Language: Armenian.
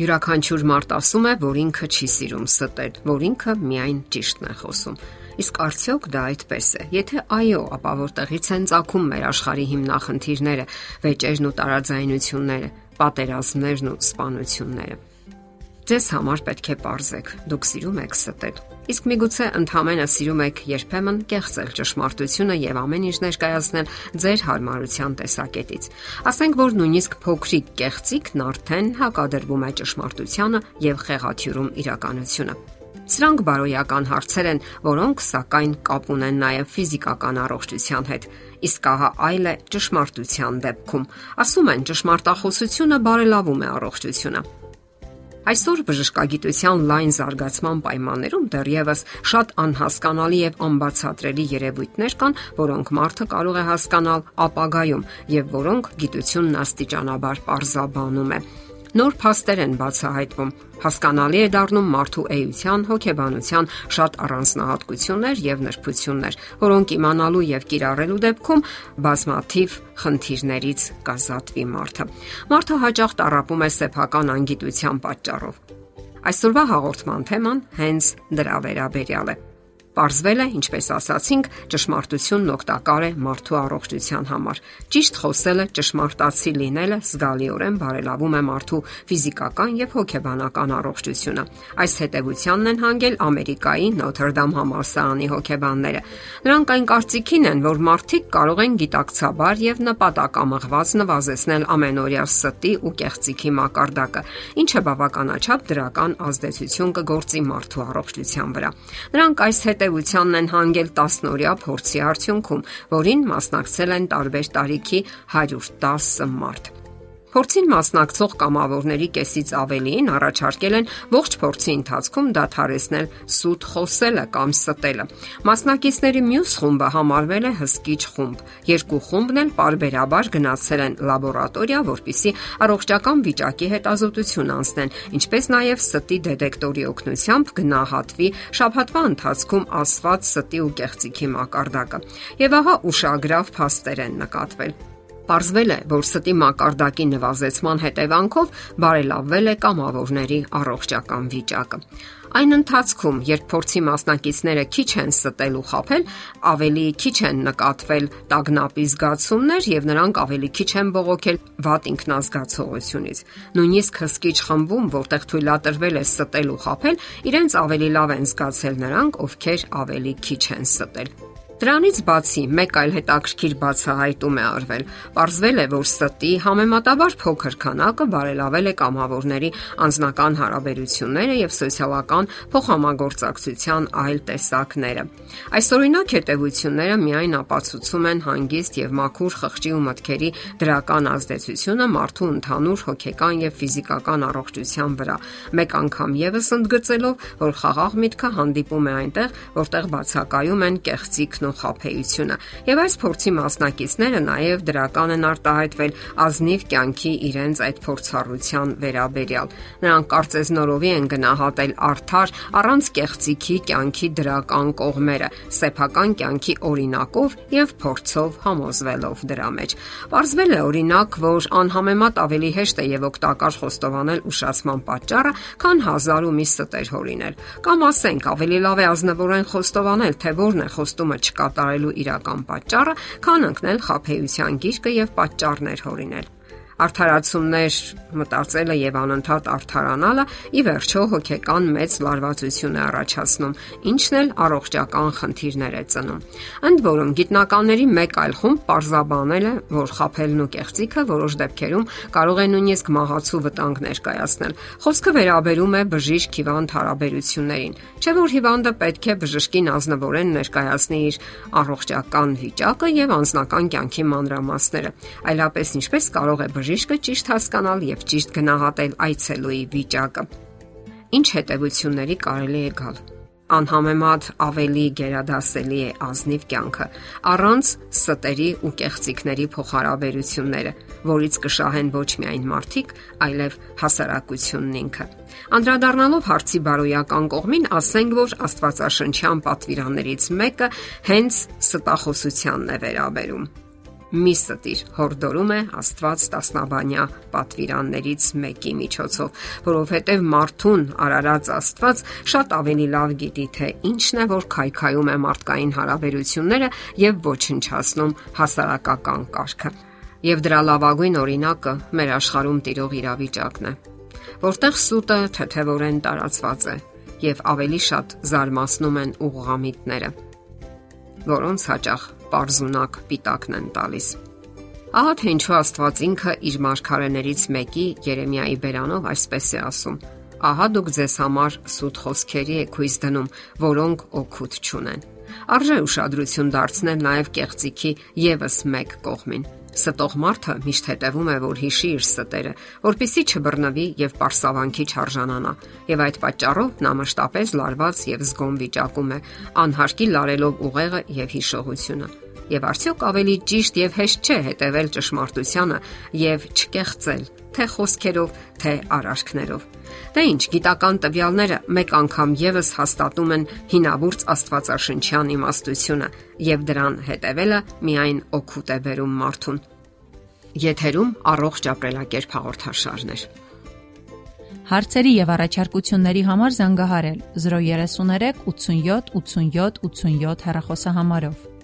Յուրաքանչյուր մարդ ասում է, որ ինքը չի սիրում ստել, որ ինքը միայն ճիշտն է խոսում։ Իսկ արդյոք դա այդպես է։ Եթե այո, ապա որտեղից են ցակում մեր աշխարհի հիմնախնդիրները, վեճերն ու տարաձայնությունները, պատերազմներն ու սպանությունները։ Ձեզ համար պետք է parzեք։ Դուք սիրում եք ստել։ Իսկ միգուցե ընդհանրապես սիրում եք երբեմն կեղծել ճշմարտությունը եւ ամեն ինչ ներկայացնել ձեր հարմարության տեսակետից։ Ասենք որ նույնիսկ փոքրիկ կեղծիկն արդեն հակադրվում է ճշմարտությանը եւ խեղաթյուրում իրականությունը։ Սրանք բարոյական հարցեր են, որոնք սակայն կապ ունեն նաև ֆիզիկական առողջության հետ։ Իսկ ահա այլ է ճշմարտության դեպքում։ Ասում են, ճշմարտախոսությունը բարելավում է առողջությունը։ Այսօր բժշկագիտության լայն զարգացման պայմաններում դեռևս շատ անհասկանալի եւ անբացատրելի երևույթներ կան, որոնք մարդը կարող է հասկանալ ապագայում եւ որոնք գիտությունն աստիճանաբար parzabանում է նոր փաստեր են բացահայտվում։ Հասկանալի է դառնում մարդու էության, հոգեբանության շատ առանձնահատկություններ եւ նրբություններ, որոնք իմանալու եւ կիրառելու դեպքում բազմաթիվ խնդիրներից կազատվի մարդը։ Մարդը հաճախ տարապում է սեփական անգիտության պատճառով։ Այսօրվա հաղորդման թեման հենց դրա վերաբերյալ է։ Պարզվել է, ինչպես ասացինք, ճշմարտությունն օգտակար է մարդու առողջության համար։ Ճիշտ խոսելը, ճշմարտացի լինելը զգալիորեն բարելավում է մարդու ֆիզիկական եւ հոգեբանական առողջությունը։ Այս հետևությանն են հանգել Ամերիկայի Notre Dame համալսարանի հոգեբանները։ Նրանք այն կարծիքին են, որ մարդիկ կարող են գիտակցաբար եւ նպատակամղված նվազեցնել ամենօրյա ստի ու կեղծիքի մակարդակը, ինչը բավականաչափ դրական ազդեցություն կգործի մարդու առողջության վրա։ Նրանք այս հետ հետևությանն են հանգել 10-օրյա փորձի արդյունքում, որին մասնակցել են տարբեր տարիքի 110 մարդ։ Փորձին մասնակցող կամավորների կեսից ավելիին առաջարկել են ողջ փորձի ընթացքում դադարեցնել սուտ խոսելը կամ ստելը։ Մասնակիցների մյուս խումբը համարվել է հսկիչ խումբ։ Երկու խումբն էլ parberabar գնացել են լաբորատորիա, որպիսի առողջական վիճակի հետազոտություն անցնեն, ինչպես նաև ստի դետեկտորի օգնությամբ գնահատվի շաբաթվա ընթացքում ասված ստի ու կեղծիքի մակարդակը։ Եվ ահա ուշագրավ փաստեր են նկատվել Պարզվել է, որ ստի մակարդակի նվազեցման հետևանքով բարելավվել է կամավորների առողջական վիճակը։ Այն ընթացքում, երբ փորձի մասնակիցները քիչ են ստել ու խაფել, ավելի քիչ են նկատվել տագնապի զգացումներ եւ նրանք ավելի քիչ են բողոքել վատ ինքնազգացողությունից։ Նույնիսկ հսկիչ խմբում, որտեղ թույլատրվել է ստել ու խაფել, իրենց ավելի լավ են զգացել նրանք, ովքեր ավելի քիչ են ստել։ Դրանից բացի մեկ այլ հետաքրքիր բացահայտում է արվել։ Պարզվել է, որ ստի համեմատաբար փոքր քանակը բարելավել է կամավորների անձնական հարաբերությունները եւ սոցիալական փոխհամագործակցության այլ տեսակները։ Այսօրինակ հետևությունները միայն ապացուցում են հանգիստ եւ մաքուր խղճի ու մտքերի դրական ազդեցությունը մարդու ընդհանուր հոգեկան եւ ֆիզիկական առողջության վրա։ Մեկ անգամ եւս ընդգծելով, որ խաղաղ միտքը հանդիպում է այնտեղ, որտեղ բացակայում են կեղծիքն ու խափեությունը։ Եվ այս փորձի մասնակիցները նաև դրական են արտահայտվել ազնիվ կյանքի իրենց այդ փորձառության վերաբերյալ։ Նրանք կարծես նորովի են գնահատել արդար առանց կեղծիքի կյանքի դրական կողմերը, սեփական կյանքի օրինակով եւ փորձով համոզվելով դրա մեջ։ Պարզվել է օրինակ, որ անհամեմատ ավելի հեշտ է եւ օգտակար խոստովանել ուշացման պատճառը, քան հազար ու մի ստեր հորինել։ Կամ ասենք, ավելի լավ է ազնվորեն խոստովանել, թե որն է խոստումը չկա կատարելու իրական պատճառը, քան ընկնել խափեության գիրկը եւ պատճառներ հորինել արդարացումներ մտածելը եւ անընդհատ արդարանալը ի վերջո հոգեկան մեծ լարվածություն է առաջացնում, ինչն էլ առողջական խնդիրներ է ծնում։ Ընդ որում գիտնականների մեկ այլ խումբ parzabanել է, որ խափելն ու կեղծիքը որոշ դեպքերում կարող է նույնիսկ մահացու վտանգ ներկայացնել։ Խոսքը վերաբերում է բժիշկ հիվանդ հարաբերություններին։ Չէ՞ որ հիվանդը պետք է բժշկին ազնվորեն ներկայացնի իր առողջական վիճակը եւ անձնական կյանքի մանրամասները։ Այլապես ինչպես կարող է բժիշկ բժիշկը ճիշտ հասկանալ եւ ճիշտ գնահատել այցելուի վիճակը։ Ինչ հետևությունների կարելի է գալ անհամեմատ ավելի գերադասելի է ազնիվ կյանքը առանց ստերի ու կեղծիքների փոխհարաբերությունները, որից կշահեն ոչ միայն մարդիկ, այլև հասարակությունն ինքը։ Անդրադառնալով հարցի բարոյական կողմին, ասենք, որ Աստվածաշնչյան պատվիրաններից մեկը հենց ստախոսությանն է վերաբերում։ մի ստիր հորդորում է Աստված տասնաբանյա պատվիրաններից մեկի միջոցով, որովհետև մարդուն արարած Աստված շատ ավելի լավ գիտի, թե ինչն է, որ քայքայում է մարդկային հարաբերությունները եւ ոչնչացնում հասարակական կարգը։ Եվ դրա լավագույն օրինակը մեր աշխարհում տիրող իրավիճակն է, որտեղ սուտը թեթևորեն տարածված է եւ ավելի շատ զարմացնում են ուղղամիտները որոնց հաճախ པարզունակ պիտակն են տալիս։ Ահա թե ինչու Աստված ինքը իր մարգարեներից մեկի Երեմիայի բերանով այսպես է ասում. Ահա դուք ձեզ համար սուտ խոսքերի եք հույս դնում, որոնք օգուտ չունեն։ Արժե ուշադրություն դարձնել նաև կեղծիքի եւս մեկ կողմին Ստող մարդը միշտ հետևում է, որ հիշի իր ստերը, որpիսի չբռնվի եւ པարսավանքի չարժանանա։ Եվ այդ պատճառով նա մշտապես լարված եւ զգոն վիճակում է, անհարկի լարելով ուղեղը եւ հիշողությունը։ Եվ արդյոք ավելի ճիշտ եւ հեշտ չէ հետևել ճշմարտությանը եւ չկեղծել, թե խոսքերով, թե արարքներով։ Դե ինչ, գիտական տվյալները մեկ անգամ եւս հաստատում են հինավուրց Աստվածաշնչյան իմաստությունը եւ դրան հետևելը միայն օգուտ է բերում մարդուն։ Եթերում առողջ ապրելակերպ հաղորդաշարն է։ Հարցերի եւ առաջարկությունների համար զանգահարել 033 87 87 87 հեռախոսահամարով։